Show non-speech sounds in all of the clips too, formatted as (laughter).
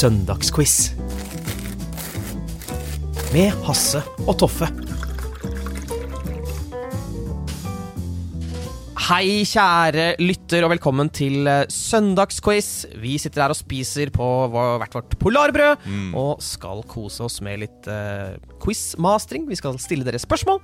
Søndagsquiz. Med Hasse og Toffe. Hei, kjære lytter, og velkommen til eh, søndagsquiz. Vi sitter her og spiser på hvert vårt polarbrød og skal kose oss med litt uh, quizmastering. Vi skal stille dere spørsmål.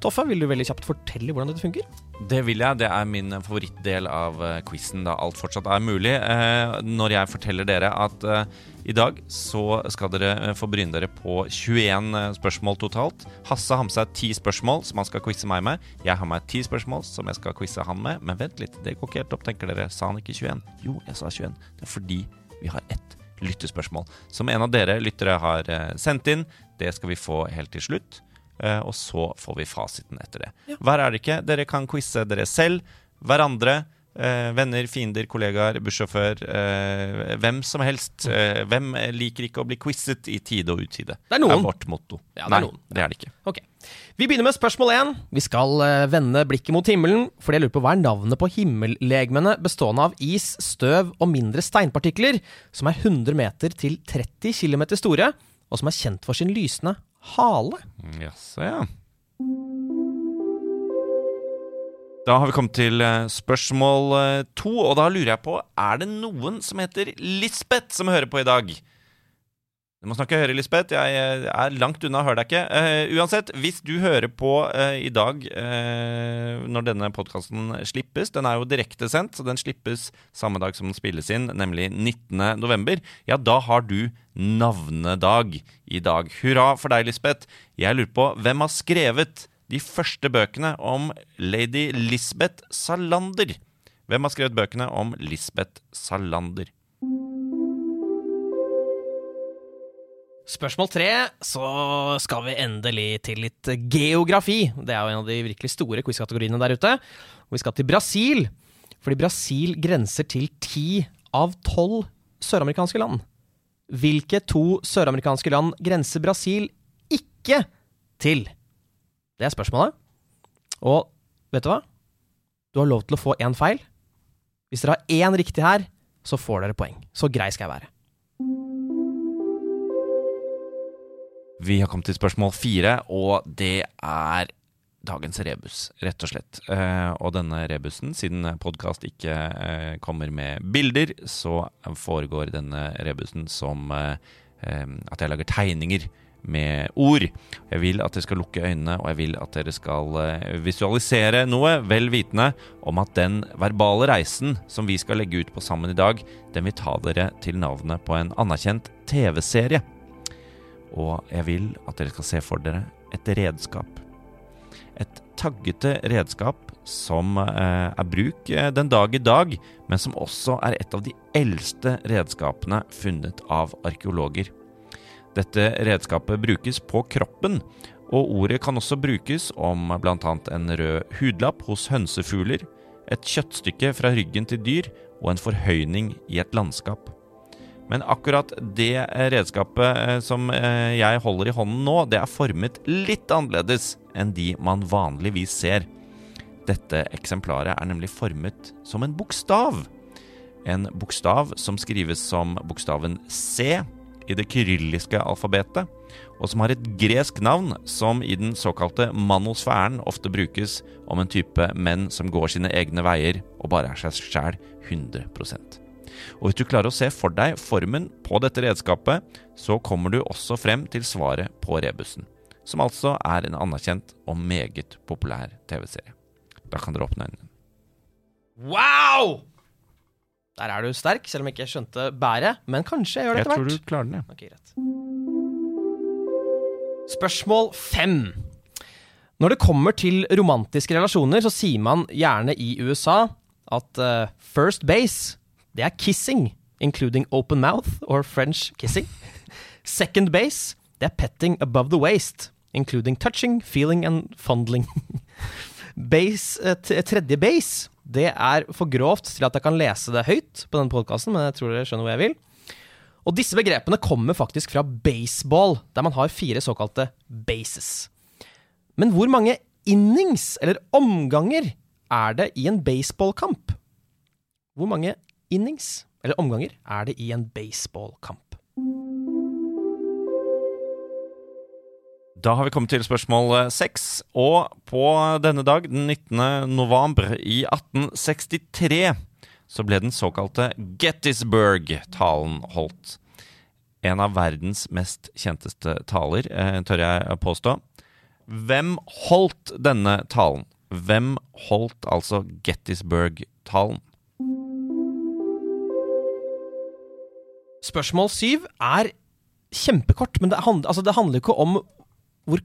Toffe, vil du veldig kjapt fortelle hvordan dette funker? Det vil jeg. Det er min favorittdel av uh, quizen, da alt fortsatt er mulig. Eh, når jeg forteller dere at eh, i dag så skal dere eh, få bryne dere på 21 eh, spørsmål totalt. Hasse har med seg 10 spørsmål som han skal quize meg med. Jeg har med 10 spørsmål som jeg skal quize han med. Men vent litt, det går ikke helt opp, tenker dere. Sa han ikke 21? Jo, jeg sa 21. Det er fordi vi har ett lyttespørsmål som en av dere lyttere har eh, sendt inn. Det skal vi få helt til slutt. Eh, og så får vi fasiten etter det. Verre er det ikke. Dere kan quize dere selv, hverandre, eh, venner, fiender, kollegaer, bussjåfør. Eh, hvem som helst. Eh, hvem liker ikke å bli quizet i tide og utide? Det er noen. Er vårt motto. Ja, det er Nei, noen. det er det ikke. Okay. Vi begynner med spørsmål én. Vi skal eh, vende blikket mot himmelen, fordi jeg lurer på hva er navnet på himmellegemene bestående av is, støv og mindre steinpartikler, som er 100 meter til 30 km store, og som er kjent for sin lysende hale? Jaså, ja. Da har vi kommet til eh, spørsmål eh, to, og da lurer jeg på Er det noen som heter Lisbeth som hører på i dag? Du må snakke høyere, Lisbeth. Jeg eh, er langt unna, hører deg ikke. Uh, uansett, hvis du hører på uh, i dag uh, når denne podkasten slippes Den er jo direktesendt, så den slippes samme dag som den spilles inn, nemlig 19. november. Ja, da har du navnedag i dag. Hurra for deg, Lisbeth. Jeg lurer på hvem har skrevet de første bøkene om lady Lisbeth Salander? Hvem har skrevet bøkene om Lisbeth Salander? Spørsmål tre, så skal vi endelig til litt geografi. Det er jo en av de virkelig store quizkategoriene der ute. Og vi skal til Brasil, fordi Brasil grenser til ti av tolv søramerikanske land. Hvilke to søramerikanske land grenser Brasil ikke til? Det er spørsmålet. Og vet du hva? Du har lov til å få én feil. Hvis dere har én riktig her, så får dere poeng. Så grei skal jeg være. Vi har kommet til spørsmål fire, og det er dagens rebus, rett og slett. Eh, og denne rebusen, siden podkast ikke eh, kommer med bilder, så foregår denne rebusen som eh, at jeg lager tegninger med ord. Jeg vil at dere skal lukke øynene, og jeg vil at dere skal visualisere noe, vel vitende om at den verbale reisen som vi skal legge ut på sammen i dag, den vil ta dere til navnet på en anerkjent TV-serie. Og jeg vil at dere skal se for dere et redskap. Et taggete redskap som eh, er bruk eh, den dag i dag, men som også er et av de eldste redskapene funnet av arkeologer. Dette redskapet brukes på kroppen, og ordet kan også brukes om bl.a. en rød hudlapp hos hønsefugler, et kjøttstykke fra ryggen til dyr og en forhøyning i et landskap. Men akkurat det redskapet eh, som eh, jeg holder i hånden nå, det er formet litt annerledes enn de man vanligvis ser. Dette eksemplaret er nemlig formet som en bokstav. En bokstav som skrives som bokstaven C i det kyrilliske alfabetet, og som har et gresk navn som i den såkalte manosfæren ofte brukes om en type menn som går sine egne veier og bare er seg sjæl 100 og hvis du klarer å se for deg formen på dette redskapet, så kommer du også frem til svaret på rebusen, som altså er en anerkjent og meget populær TV-serie. Da kan dere åpne øynene. Wow! Der er du sterk, selv om jeg ikke skjønte bæret. Men kanskje jeg gjør det etter hvert. Jeg tror du klarer den, ja. Okay, greit. Spørsmål fem. Når det kommer til romantiske relasjoner, så sier man gjerne i USA at uh, first base, det er kissing, including open mouth or French kissing. Second base, det er petting above the waist, including touching, feeling and fondling. (laughs) Base, eh, tredje base, det er for grovt til at jeg kan lese det høyt på denne podkasten, men jeg tror dere skjønner hvor jeg vil. Og disse begrepene kommer faktisk fra baseball, der man har fire såkalte bases. Men hvor mange innings, eller omganger, er det i en baseballkamp? Hvor mange innings, eller omganger, er det i en baseballkamp? Da har vi kommet til spørsmål eh, seks. Og på denne dag, den 19. november i 1863, så ble den såkalte Gettysburg-talen holdt. En av verdens mest kjenteste taler, eh, tør jeg påstå. Hvem holdt denne talen? Hvem holdt altså Gettysburg-talen? Spørsmål syv er kjempekort, men det handler, altså det handler ikke om hvor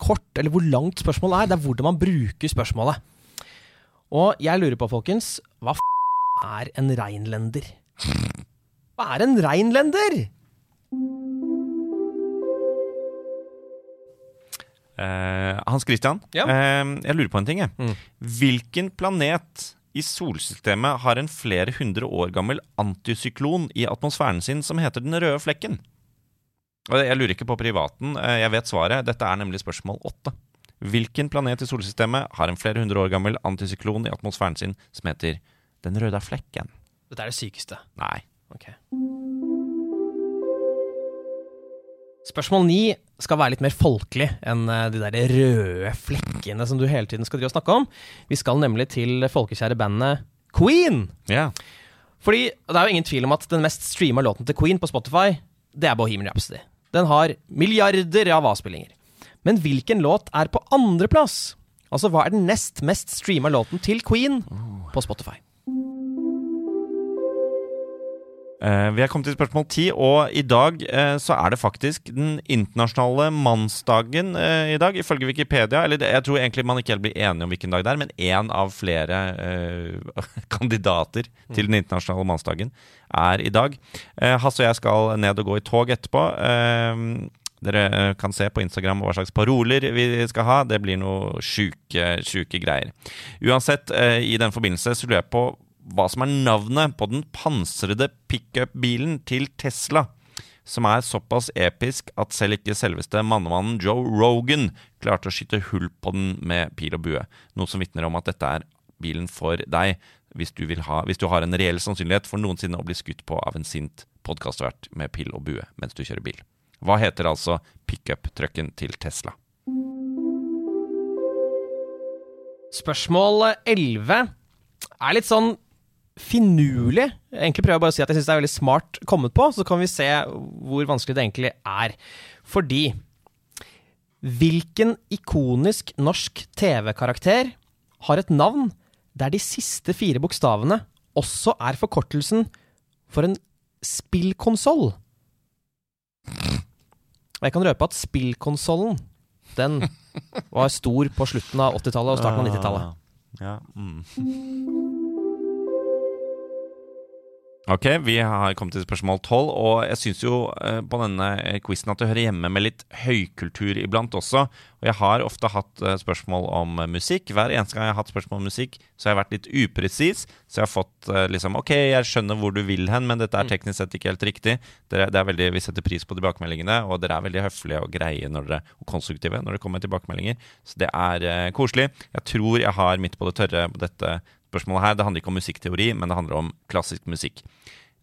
kort eller hvor langt spørsmålet er, det er hvordan man bruker spørsmålet. Og jeg lurer på, folkens, hva f er en reinlender? Hva er en reinlender? Eh, Hans Christian, Ja. eh, jeg lurer på en ting. Jeg. Mm. Hvilken planet i solsystemet har en flere hundre år gammel antisyklon i atmosfæren sin som heter Den røde flekken? Jeg lurer ikke på privaten, eh, jeg vet svaret. Dette er nemlig spørsmål åtte. Hvilken planet i solsystemet har en flere hundre år gammel antisyklon i atmosfæren sin som heter Den røde flekken? Dette er det sykeste. Nei. Ok. Spørsmål ni skal være litt mer folkelig enn eh, de der røde flekkene som du hele tiden skal drive og snakke om. Vi skal nemlig til folkekjære bandet Queen. Ja. Fordi det er jo ingen tvil om at den mest streama låten til Queen på Spotify, det er Bohemian Rhapsody. Den har milliarder av avspillinger. Men hvilken låt er på andreplass? Altså, hva er den nest mest streama låten til Queen på Spotify? Vi er kommet til spørsmål ti, og i dag eh, så er det faktisk den internasjonale mannsdagen eh, i dag, ifølge Wikipedia. Eller jeg tror egentlig man ikke helt blir enige om hvilken dag det er, men én av flere uh, (laughs) kandidater til den internasjonale mannsdagen er i dag. Uh, Hasse og jeg skal ned og gå i tog etterpå. Uh, dere eh, kan se på Instagram hva slags paroler vi skal ha. Det blir noe sjuke, sjuke greier. Uansett, eh, i den forbindelse så lurer jeg på hva som er navnet på den pansrede pickup-bilen til Tesla, som er såpass episk at selv ikke selveste mannemannen Joe Rogan klarte å skyte hull på den med pil og bue. Noe som vitner om at dette er bilen for deg, hvis du, ha, hvis du har en reell sannsynlighet for noensinne å bli skutt på av en sint podkastvert med pil og bue mens du kjører bil. Hva heter altså pickup-trucken til Tesla? Spørsmål 11 er litt sånn finurlig. Egentlig prøver jeg bare å si at jeg syns det er veldig smart kommet på, så kan vi se hvor vanskelig det egentlig er. Fordi hvilken ikonisk norsk TV-karakter har et navn der de siste fire bokstavene også er forkortelsen for en spillkonsoll? Og jeg kan røpe at spillkonsollen, den var stor på slutten av 80-tallet og starten av 90-tallet. Ja, mm. Ok, vi har kommet til spørsmål 12, og jeg syns jo eh, på denne quizen at det hører hjemme med litt høykultur iblant også. Og jeg har ofte hatt eh, spørsmål om eh, musikk. Hver eneste gang jeg har hatt spørsmål om musikk, så har jeg vært litt upresis. Så jeg har fått eh, liksom Ok, jeg skjønner hvor du vil hen, men dette er teknisk sett ikke helt riktig. Dere, det er veldig, vi setter pris på tilbakemeldingene, og dere er veldig høflige og greie når dere, og konstruktive når det kommer tilbakemeldinger. Så det er eh, koselig. Jeg tror jeg har midt på det tørre på dette spørsmålet her. Det handler ikke om musikkteori, men det handler om klassisk musikk.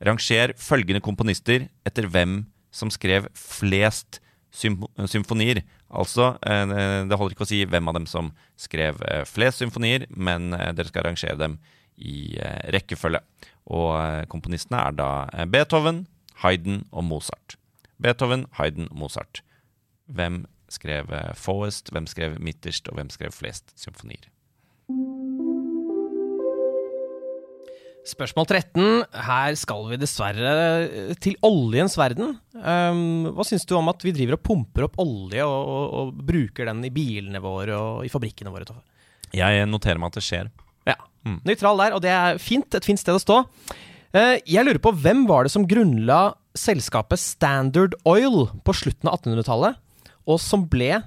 Ranger følgende komponister etter hvem som skrev flest symfonier. Altså, eh, det holder ikke å si hvem av dem som skrev eh, flest symfonier, men eh, dere skal rangere dem i rekkefølge. Og komponistene er da Beethoven, Hayden og Mozart. Beethoven, Hayden, Mozart. Hvem skrev Fawest, hvem skrev midterst, og hvem skrev flest symfonier? Spørsmål 13. Her skal vi dessverre eh, til oljens verden. Um, hva syns du om at vi driver og pumper opp olje og, og, og bruker den i bilene våre og i fabrikkene våre? Jeg noterer meg at det skjer. Ja. Nøytral der, og det er fint. Et fint sted å stå. Uh, jeg lurer på hvem var det som grunnla selskapet Standard Oil på slutten av 1800-tallet, og som ble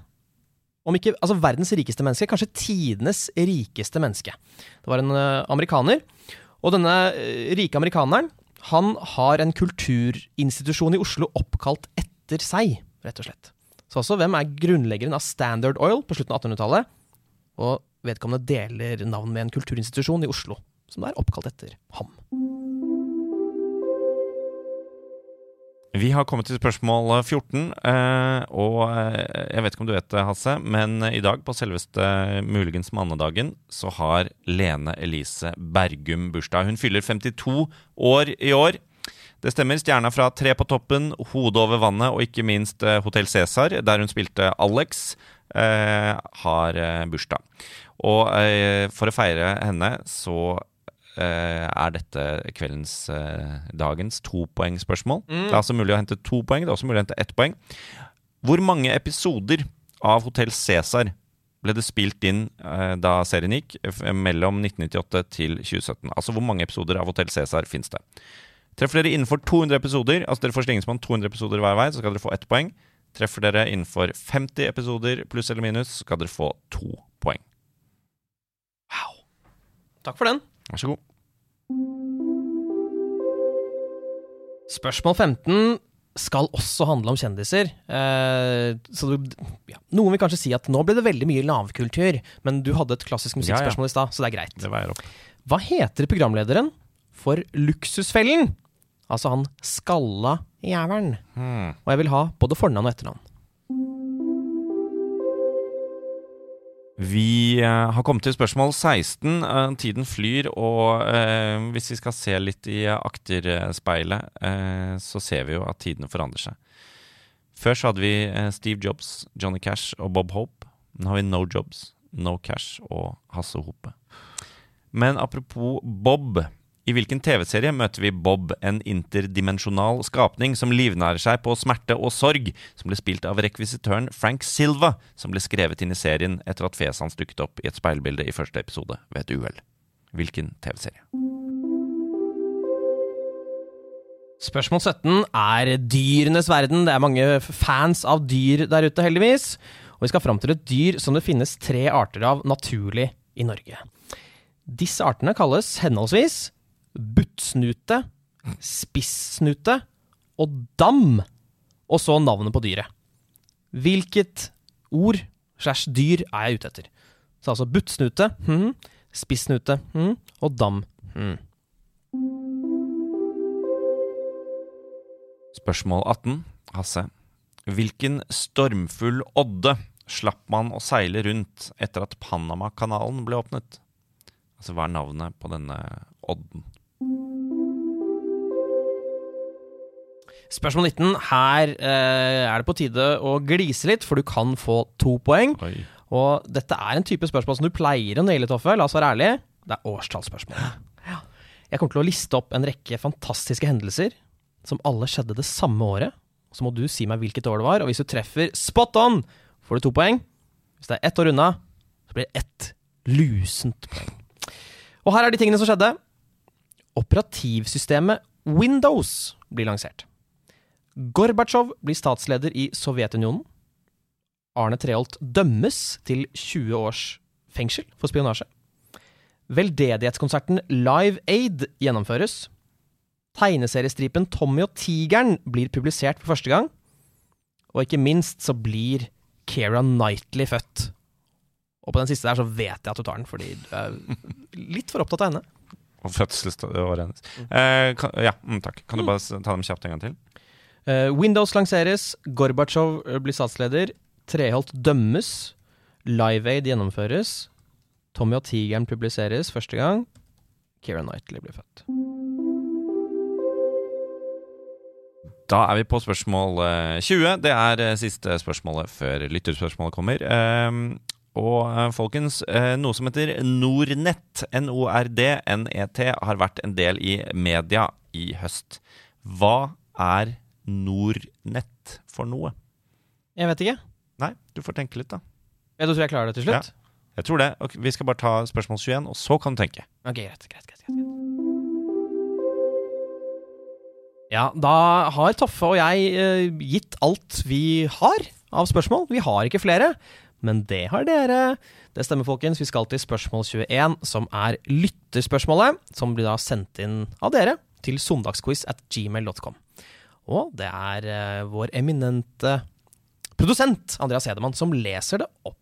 om ikke altså verdens rikeste menneske, kanskje tidenes rikeste menneske. Det var en uh, amerikaner. Og denne uh, rike amerikaneren, han har en kulturinstitusjon i Oslo oppkalt etter seg, rett og slett. Så altså, hvem er grunnleggeren av Standard Oil på slutten av 1800-tallet? Og vedkommende deler navn med en kulturinstitusjon i Oslo, som er oppkalt etter ham. Vi har kommet til spørsmål 14, eh, og eh, jeg vet ikke om du vet det, Hasse, men i dag, på selveste muligens mannedagen, så har Lene Elise Bergum bursdag. Hun fyller 52 år i år. Det stemmer. Stjerna fra Tre på toppen, Hodet over vannet og ikke minst eh, Hotell Cæsar, der hun spilte Alex, har bursdag. Og for å feire henne så Eh, er dette kveldens eh, dagens topoengspørsmål. Mm. Det er altså mulig å hente to poeng. Det er også mulig å hente ett poeng. Hvor mange episoder av Hotell Cæsar ble det spilt inn eh, da serien gikk, mellom 1998 til 2017? Altså hvor mange episoder av Hotell Cæsar fins det? Treffer dere innenfor 200 episoder, altså dere får slingringsmonn 200 episoder hver vei, så skal dere få ett poeng. Treffer dere innenfor 50 episoder pluss eller minus, så skal dere få to poeng. Wow. Takk for den. Vær så god. Spørsmål 15 skal også handle om kjendiser. Eh, så du, ja. Noen vil kanskje si at nå ble det veldig mye lavkultur, men du hadde et klassisk musikkspørsmål ja, ja. i stad, så det er greit. Det. Hva heter programlederen for Luksusfellen? Altså han skalla jævelen. Hmm. Og jeg vil ha både fornavn og etternavn. Vi uh, har kommet til spørsmål 16. Uh, eh, tiden flyr, og uh, hvis vi skal se litt i akterspeilet, så ser vi jo at tidene forandrer seg. Før så hadde vi Steve Jobs, Johnny Cash og Bob Hope. Nå har vi No Jobs, No Cash og Hasse Hope. Men apropos Bob. I hvilken TV-serie møter vi Bob, en interdimensjonal skapning som livnærer seg på smerte og sorg, som ble spilt av rekvisitøren Frank Silva, som ble skrevet inn i serien etter at fjeset hans dukket opp i et speilbilde i første episode ved et uhell? Hvilken TV-serie? Spørsmål 17 er dyrenes verden. Det er mange fans av dyr der ute, heldigvis. Og vi skal fram til et dyr som det finnes tre arter av naturlig i Norge. Disse artene kalles henholdsvis buttsnute, spissnute og dam. Og så navnet på dyret. Hvilket ord slash dyr er jeg ute etter? Så altså buttsnute, hm, spissnute hm, og dam. Hm. Spørsmål 18, Hasse. Hvilken stormfull odde slapp man å seile rundt etter at Panamakanalen ble åpnet? Altså, hva er navnet på denne odden? Spørsmål 19. Her eh, er det på tide å glise litt, for du kan få to poeng. Oi. Og dette er en type spørsmål som du pleier å naile, Toffe. La oss være ærlige. Det er årstallsspørsmål. Ja. Jeg kommer til å liste opp en rekke fantastiske hendelser som alle skjedde det samme året. Så må du si meg hvilket år det var, og hvis du treffer spot on, får du to poeng. Hvis det er ett år unna, så blir det ett lusent poeng. Og her er de tingene som skjedde. Operativsystemet Windows blir lansert. Gorbatsjov blir statsleder i Sovjetunionen. Arne Treholt dømmes til 20 års fengsel for spionasje. Veldedighetskonserten Live Aid gjennomføres. Tegneseriestripen Tommy og tigeren blir publisert for første gang. Og ikke minst så blir Keira Knightley født. Og på den siste der så vet jeg at du tar den, fordi du er litt for opptatt av henne. Og fødselsåret hennes. Eh, ja, mm, takk. Kan du mm. bare ta dem kjapt en gang til? Uh, Windows lanseres, Gorbatsjov eh, blir statsleder, Treholt dømmes, Live Aid gjennomføres, Tommy og tigeren publiseres første gang, Keira Knightley blir født. Da er vi på spørsmål 20. Det er siste spørsmålet før lytterspørsmålet kommer. Og eh, folkens, eh, noe som heter Nornett, N-O-R-D-N-E-T, har vært en del i media i høst. Hva er Nordnett for noe? Jeg vet ikke. Nei, du får tenke litt, da. Ja, du tror jeg klarer det til slutt? Jeg tror det. Okay, vi skal bare ta spørsmål 21, og så kan du tenke. Ok, greit, greit, greit, greit. Ja, da har Toffe og jeg eh, gitt alt vi har av spørsmål. Vi har ikke flere, men det har dere. Det stemmer, folkens. Vi skal til spørsmål 21, som er lytterspørsmålet, som blir da sendt inn av dere til søndagsquiz at gmail.com. Og det er eh, vår eminente produsent Andreas Hedemann som leser det opp.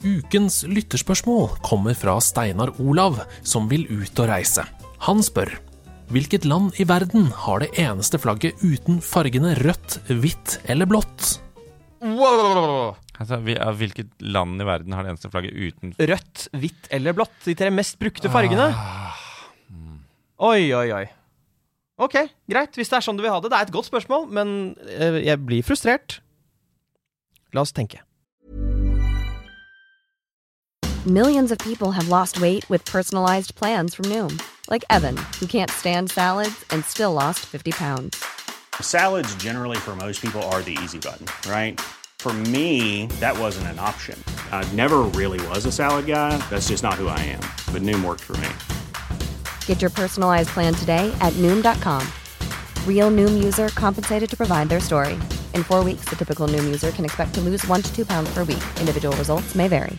Ukens lytterspørsmål kommer fra Steinar Olav, som vil ut og reise. Han spør Hvilket land i verden har det eneste flagget uten fargene rødt, hvitt eller blått? Wow! Altså, hvilket land i verden har det eneste flagget uten Rødt, hvitt eller blått? De tre mest brukte fargene. Oi, oi, oi. Ok, greit. Hvis det er sånn du vil ha det. Det er et godt spørsmål, men eh, jeg blir frustrert. La oss tenke. Millions of people have lost weight with personalized plans from Noom, like Evan, who can't stand salads and still lost 50 pounds. Salads, generally, for most people, are the easy button, right? For me, that wasn't an option. I never really was a salad guy. That's just not who I am. But Noom worked for me. Get your personalized plan today at Noom.com. Real Noom user compensated to provide their story. In four weeks, the typical Noom user can expect to lose one to two pounds per week. Individual results may vary.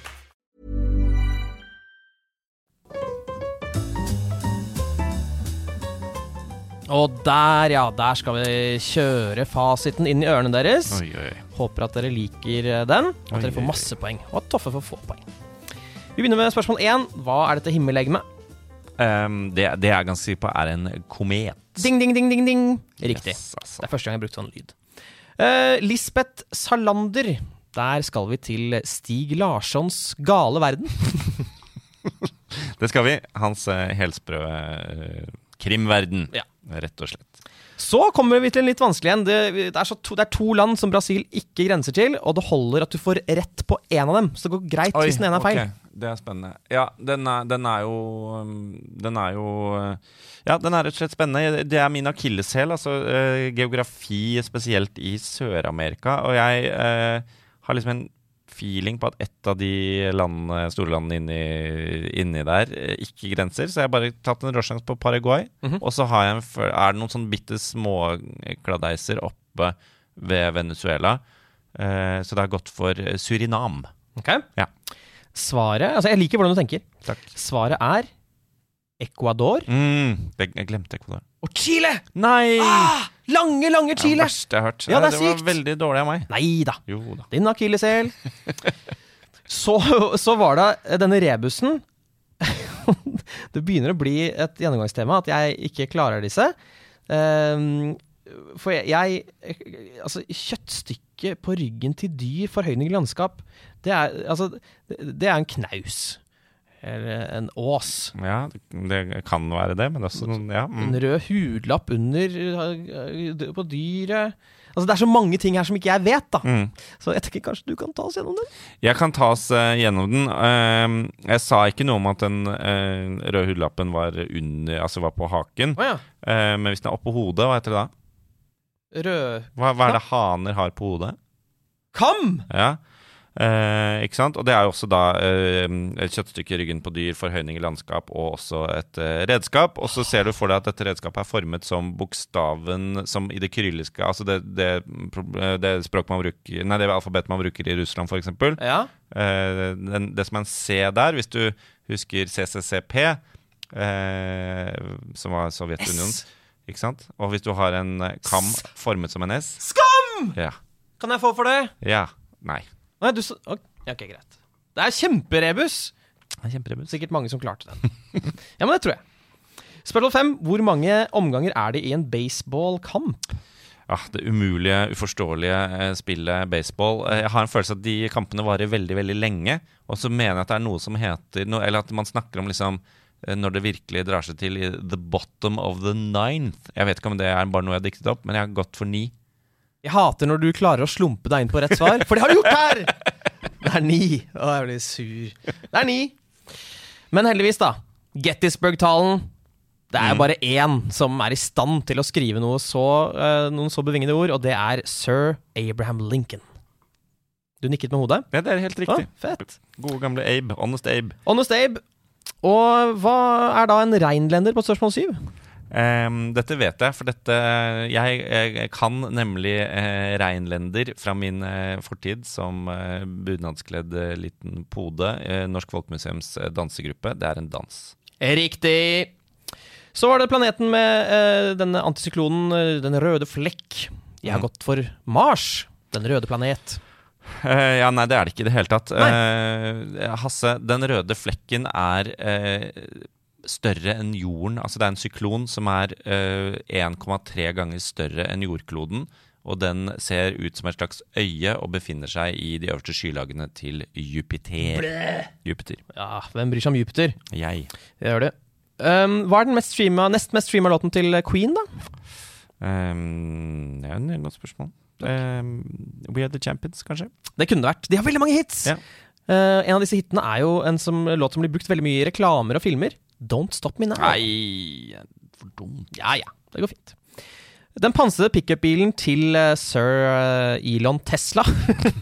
Og der, ja, der skal vi kjøre fasiten inn i ørene deres. Oi, oi. Håper at dere liker eh, den, og at Oi, dere får masse poeng. Og at Toffe får få poeng. Vi begynner med spørsmål én. Hva er dette himmellegemet? Ehm, det, det er jeg ganske sikker på er en komet. Ding, ding, ding, ding, ding. Riktig. Yes, Det altså. er første gang jeg har brukt sånn lyd. Uh, Lisbeth Salander. Der skal vi til Stig Larssons gale verden. (laughs) Det skal vi. Hans uh, helsprø eh, krimverden, Ja. rett og slett. Så kommer vi til en litt vanskelig en. Det, det, er så to, det er to land som Brasil ikke grenser til, og det holder at du får rett på én av dem. Så det går greit hvis den ene er feil. Okay. Det er spennende. Ja, den er, den er jo um, Den er jo uh, Ja, den er rett og slett spennende. Det er min akilleshæl, altså uh, geografi, spesielt i Sør-Amerika. Og jeg eh, har liksom en feeling på at ett av de landene, store landene inni, inni der uh, ikke grenser. Så jeg har bare tatt en råsjanse på Paraguay. Mhm. Og så har jeg en, er det noen sånne bitte små kladeiser oppe ved Venezuela. Eh, så det har gått for Surinam. Ok? Ja. Svaret Altså, jeg liker hvordan du tenker. Takk. Svaret er Ecuador Mm, jeg glemte Ecuador. og Chile! Nei! Ah, lange, lange chilers. Ja, det verste jeg har hørt. Ja, det det var veldig dårlig av meg. Nei da. Da. Din akilleshæl. (laughs) så, så var det denne rebusen. (laughs) det begynner å bli et gjennomgangstema at jeg ikke klarer disse. Um, for jeg, jeg Altså, kjøttstykket på ryggen til dyr, forhøyning i landskap, det er, altså, det, det er en knaus. Eller en ås. Ja, det, kan være det, men også noen Ja. En Mm. rød hudlapp under øh, på dyret. Altså, det er så mange ting her som ikke jeg vet, da. Mm. Så jeg tenker kanskje du kan ta oss gjennom den? Jeg kan ta oss uh, gjennom den. Uh, jeg sa ikke noe om at den uh, røde hudlappen var under Altså var på haken. Oh, ja. Eh, men hvis den er oppå hodet, hva heter det da? Rød Hva, hva er det haner har på hodet? Kam! Ja. Eh, ikke sant? Og det er jo også da eh, et kjøttstykke i ryggen på dyr, forhøyning i landskap og også et eh, redskap. Og så ser du for deg at dette redskapet er formet som bokstaven som i det kyrilliske Altså det, det, eh, det språket man bruker Nei, det alfabetet man bruker i Russland, f.eks. Ja. Eh, den, det som er en C der, hvis du husker CCCP, eh, som var Sovjetunionen Ikke sant? Og hvis du har en kam formet som en S Skam! Ja. Kan jeg få for det? ja. Nei. Nei, du sa ok, ja, ok, greit. Det er kjemperebus! Det er Kjemperebus. Sikkert mange som klarte den. (laughs) ja, men det tror jeg. Spørsmål fem. Hvor mange omganger er det i en baseballkamp? Ah, det umulige, uforståelige eh, spillet baseball. Eh, jeg har en følelse at de kampene varer veldig veldig lenge. Og så mener jeg at det er noe som heter noe, Eller at man snakker om liksom eh, når det virkelig drar seg til i the bottom of the ninth. Jeg vet ikke om det er bare noe jeg har diktet opp, men jeg har gått for ni. Jeg hater når du klarer å slumpe deg inn på rett svar, for det har du gjort her! Det er ni. Å, jeg blir sur. Det er ni. Men heldigvis, da. Gettysburg-talen. Det er jo bare én som er i stand til å skrive noe så, eh, noen så bevingede ord, og det er sir Abraham Lincoln. Du nikket med hodet? Ja, det er helt riktig. riktig. fett. Gode gamle Abe. Honest Abe. Honest Abe. Og hva er da en reinlender på spørsmål syv? Ehm, dette vet jeg, for dette Jeg, jeg kan nemlig eh, reinlender fra min eh, fortid som eh, bunadskledd eh, liten pode. Eh, Norsk Folkemuseums eh, dansegruppe. Det er en dans. Riktig. Så var det planeten med denne antisyklonen, den røde flekk. Jeg har Mm. gått for Mars, den røde planet. Uh, ja, nei, det er det ikke i det hele tatt. Uh, Hasse, den røde flekken er eh, større enn jorden. Altså det er en syklon som er eh, 1,3 ganger større enn jordkloden. Og den ser ut som et slags øye og befinner seg i de øverste skylagene til Jupiter. Jupiter. Ja, hvem bryr seg om Jupiter? Jeg. Det gjør det. Um, hva er den mest streama, nest mest streama låten til Queen, da? Um, det er et godt spørsmål. Um, We Are The Champions, kanskje? Det kunne det vært. De har veldig mange hits! Ja. Uh, en av disse hitene er jo en som, låt som blir brukt veldig mye i reklamer og filmer. Don't Stop Me Now. Nei, for dumt. Ja, ja. Det går fint. Den pansrede pickupbilen til eh, sir eh, Elon Tesla,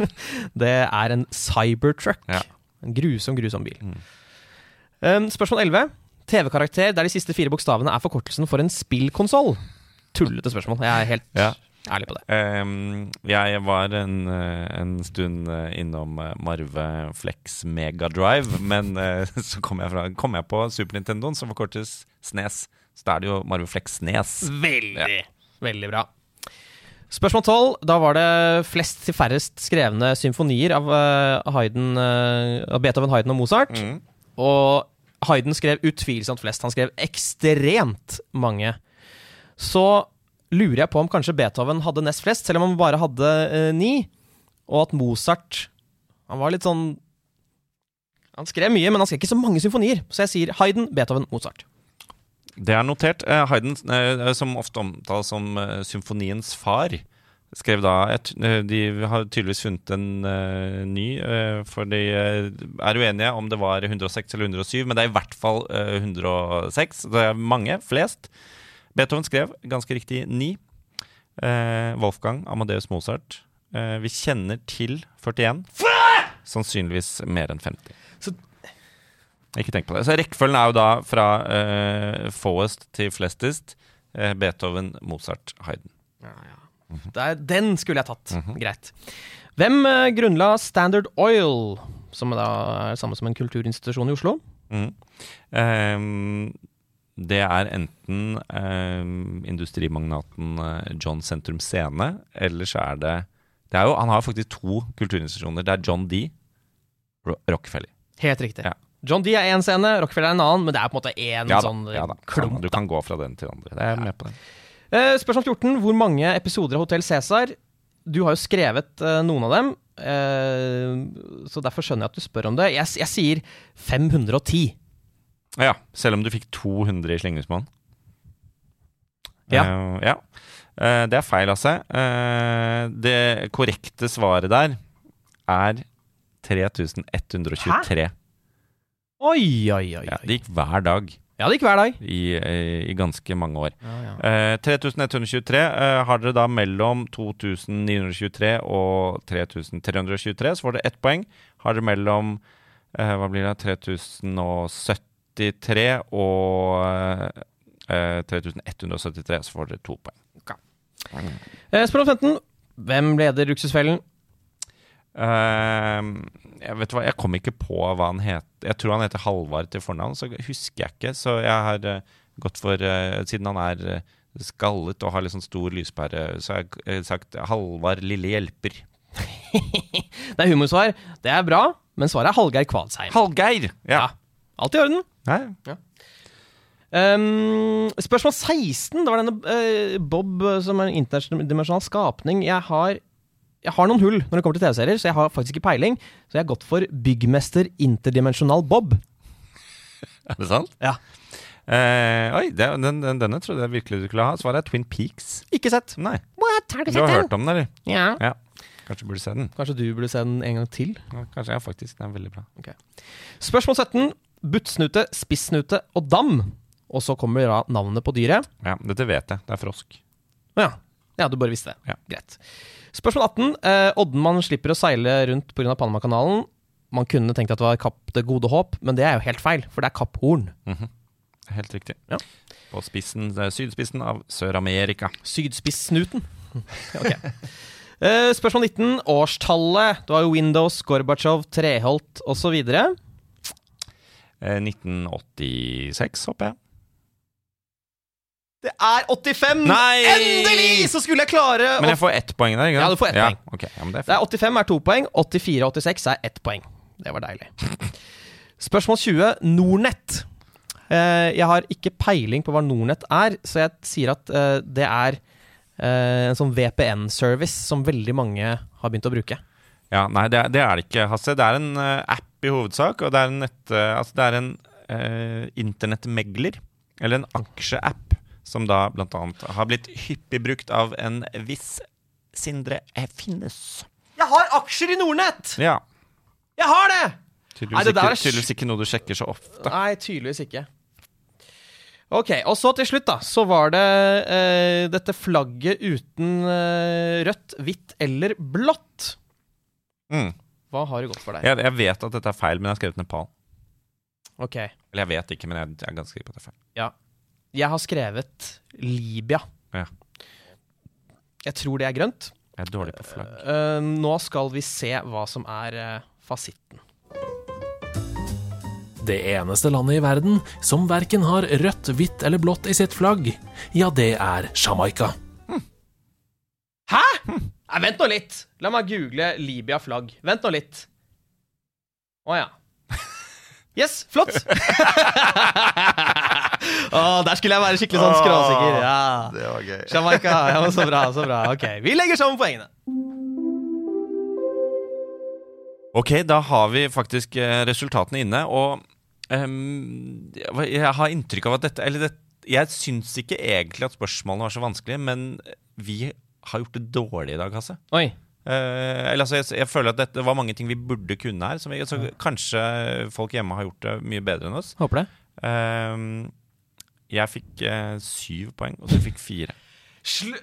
(laughs) det er en Cybertruck. Ja. En grusom, grusom bil. Mm. Um, spørsmål 11. TV-karakter der de siste fire bokstavene er forkortelsen for en spillkonsoll. Tullete spørsmål. Jeg er helt Ja. Ærlig på det. Ehm, jeg var en, eh, en stund eh, innom eh, Marve Flex Megadrive, men (laughs) så kom jeg, fra, kom jeg på Super Nintendoen, som forkortes SNES. Så da er det jo Marve Flex SNES. Veldig, veldig bra. Spørsmål 12. Da var det flest til færrest skrevne symfonier av, Haydn, av Beethoven, Haydn og Mozart. Mm. Og Haydn skrev utvilsomt flest. Han skrev ekstremt mange. Så lurer jeg på om kanskje Beethoven hadde nest flest, selv om han bare hadde eh, ni. Og at Mozart Han var litt sånn Han skrev mye, men han skrev ikke så mange symfonier. Så jeg sier Haydn, Beethoven, Mozart. Det er notert. Eh, Haydn, eh, som ofte omtales som eh, symfoniens far, skrev da et, eh, De har tydeligvis funnet en uh, ny, uh, for de eh, er uenige om det var 106 eller 107, men det er i hvert fall uh, 106. Det er mange, flest. Beethoven skrev ganske riktig ni. Eh, Wolfgang Amadeus Mozart. Eh, vi kjenner til 41. Sannsynligvis mer enn 50. Så- Ikke tenk på det. Så Rekkefølgen er jo da fra eh, fåest til flestest. Eh, Beethoven, Mozart, Haydn. Det er, den skulle jeg tatt. Greit. Hvem eh, grunnla Standard Oil, som da er samme som en kulturinstitusjon i Oslo? Mm. Ehm, det er enten eh, industrimagnaten eh, John Sentrum Scene, eller så er det, det er jo, Han har faktisk to kulturinstitusjoner. Det er John D. Ro Rockefeller. Helt riktig. Ja. John D er én scene, Rockefeller er en annen, men det er på en måte én Ja sånn ja klump. Du kan gå fra den til andre. Det er med på det. Eh, spørsmål 14. Hvor mange episoder av Hotell Cæsar? Du har jo skrevet eh, noen av dem, eh, så derfor skjønner jeg at du spør om det. Jeg, jeg sier 510. Ja, selv om du fikk 200 i Slingringsmonn. Ja. Uh, ja. Uh, det er feil, altså. Uh, det korrekte svaret der er 3123. Oi, oi, oi. Ja, det gikk hver dag Ja, det gikk hver dag. i, i ganske mange år. Ja, ja. Eh, 3123 eh, har dere da mellom 2923 og 3323, så får dere ett poeng. Har dere mellom eh, hva blir det, 3073 og eh, 3173, så får dere to poeng. Eh, spørsmål 15. Hvem leder Luksusfellen? Uh, jeg vet hva, jeg kom ikke på hva han het. Jeg tror han heter Halvard til fornavn, så husker jeg ikke. Så jeg har uh, gått for uh, Siden han er eh, skallet og har litt sånn stor lyspære, så har jeg eh, sagt Halvard Lille Hjelper. (laughs) Det er humorsvar. Det er bra, men svaret er Hallgeir Kvadsheim. Hallgeir! Ja. Ja. Alt i orden. Nei. Um, spørsmål 16. Det var denne uh, Bob eh, som er en interdimensjonal skapning. Jeg har, jeg har noen hull når det kommer til TV-serier, så jeg har faktisk ikke peiling. Så jeg har gått for Byggmester Interdimensjonal Bob. (laughs) Er det sant? Ja. Eh, oi, det, den, den, denne trodde jeg virkelig du skulle ha. Svaret er Twin Peaks. Ikke sett. Nei. What? Har du Du har den? hørt om den, eller? Ja. Ja. Kanskje du burde se den? Kanskje du burde se den en gang til? Ja, kanskje, ja, faktisk. Den er veldig bra. Spørsmål 17. Buttsnute, spissnute og dam. Og så kommer da navnet på dyret. Ja, dette vet jeg. Det er frosk. Ja, ja du bare visste det. Ja. Greit. Spørsmål 18. Eh, Oddenmann slipper å seile rundt pga. Panamakanalen. Man kunne tenkt at det var Kapp det gode håp, men det er jo helt feil, for det er Kapp Horn. Helt riktig. Ja. På spissen, eh, sydspissen av Sør-Amerika. Sydspissnuten. (laughs) Ok. Eh, spørsmål 19. Årstallet. Det var jo Windows, Gorbatsjov, Treholt osv. Eh, 1986, håper jeg. Det er 85! Nei! Endelig! Så skulle jeg klare Men jeg får ett poeng der, ikke sant? Ja, du får ett poeng. Okay. ja, men det er Det er 85 er to poeng, 84 og 86 er ett poeng. Det var deilig. (laughs) Spørsmål 20. Nordnett. Eh, jeg har ikke peiling på hva Nornett er, så jeg sier at eh, det er eh, en sånn VPN-service som veldig mange har begynt å bruke. Ja, nei, det er, det ikke, Hasse. Det er en eh, app i hovedsak, og det er en, nett, eh, altså, det er en eh, internettmegler, eller en aksjeapp, som da annet har blitt hyppig brukt av en viss Sindre Finnes. Jeg har aksjer i Nordnett! Ja. Jeg har det! Tydeligvis, Nei, det ikke, er tydeligvis ikke noe du sjekker så ofte. Nei, tydeligvis ikke. Ok, og så til slutt, da, så var det eh, dette flagget uten eh, rødt, hvitt eller blått. Mm. Hva har det gått for deg? Jeg, jeg vet at dette er feil, men jeg har skrevet Nepal. Ok, Eller jeg vet ikke, men jeg, jeg er ganske sikker på at det er feil. ja. Jeg har skrevet Libya. Ja. Jeg tror det er grønt. Jeg er dårlig på flagg. Uh, nå skal vi se hva som er uh, fasitten. Det eneste landet i verden som verken har rødt, hvitt eller blått i sitt flagg, ja, det er Jamaica. Hæ?! Nei, vent nå litt! La meg google Libya-flagg. Vent nå litt. Å ja. Yes, flott! (laughs) oh, der skulle jeg være skikkelig sånn skråsikker. Ja. Det var gøy. Jamaica. Ja, så bra, så bra. Ok, vi legger sammen poengene. Ok, da har vi faktisk eh, resultatene inne, og um, jeg har inntrykk av at dette Eller det, jeg syns ikke egentlig at spørsmålene var så vanskelige, men vi har gjort det dårlig i dag, Hasse. Oi. Eh, eller altså, jeg, jeg føler at dette var mange ting vi burde kunne her. Som vi, ja. kanskje folk hjemme har gjort det mye bedre enn oss. Håper det. Ehm, jeg fikk eh, syv poeng, og du fikk fire. Slu...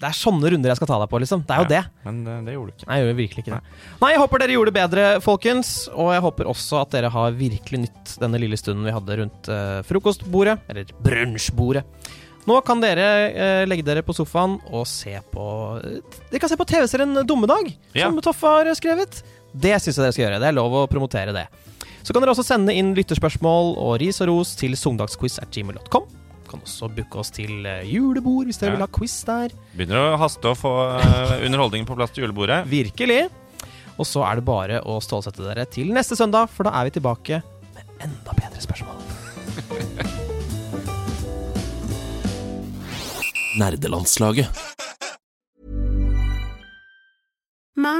Det er sånne runder jeg skal ta deg på, liksom. Det er jo Ja, det. Men eh, det gjorde du ikke. Nei, jeg gjorde virkelig ikke det. Nei, jeg håper dere gjorde det bedre, folkens. Og jeg håper også at dere har virkelig nytt denne lille stunden vi hadde rundt eh, frokostbordet. Eller brunsjbordet. Nå kan dere eh, legge dere på sofaen og se på eh, Dere kan se på TV-serien Dummedag, Ja. som Toffe har skrevet. Det syns jeg dere skal gjøre. Det er lov å promotere det. Så kan dere også sende inn lytterspørsmål og ris og ros til at Kan også booke oss til eh, julebord hvis dere Ja. vil ha quiz der. Begynner å haste å få eh, underholdningen på plass til julebordet. (laughs) Virkelig. Og så er det bare å stålsette dere til neste søndag, for da er vi tilbake med enda bedre spørsmål. Nerdelandslaget.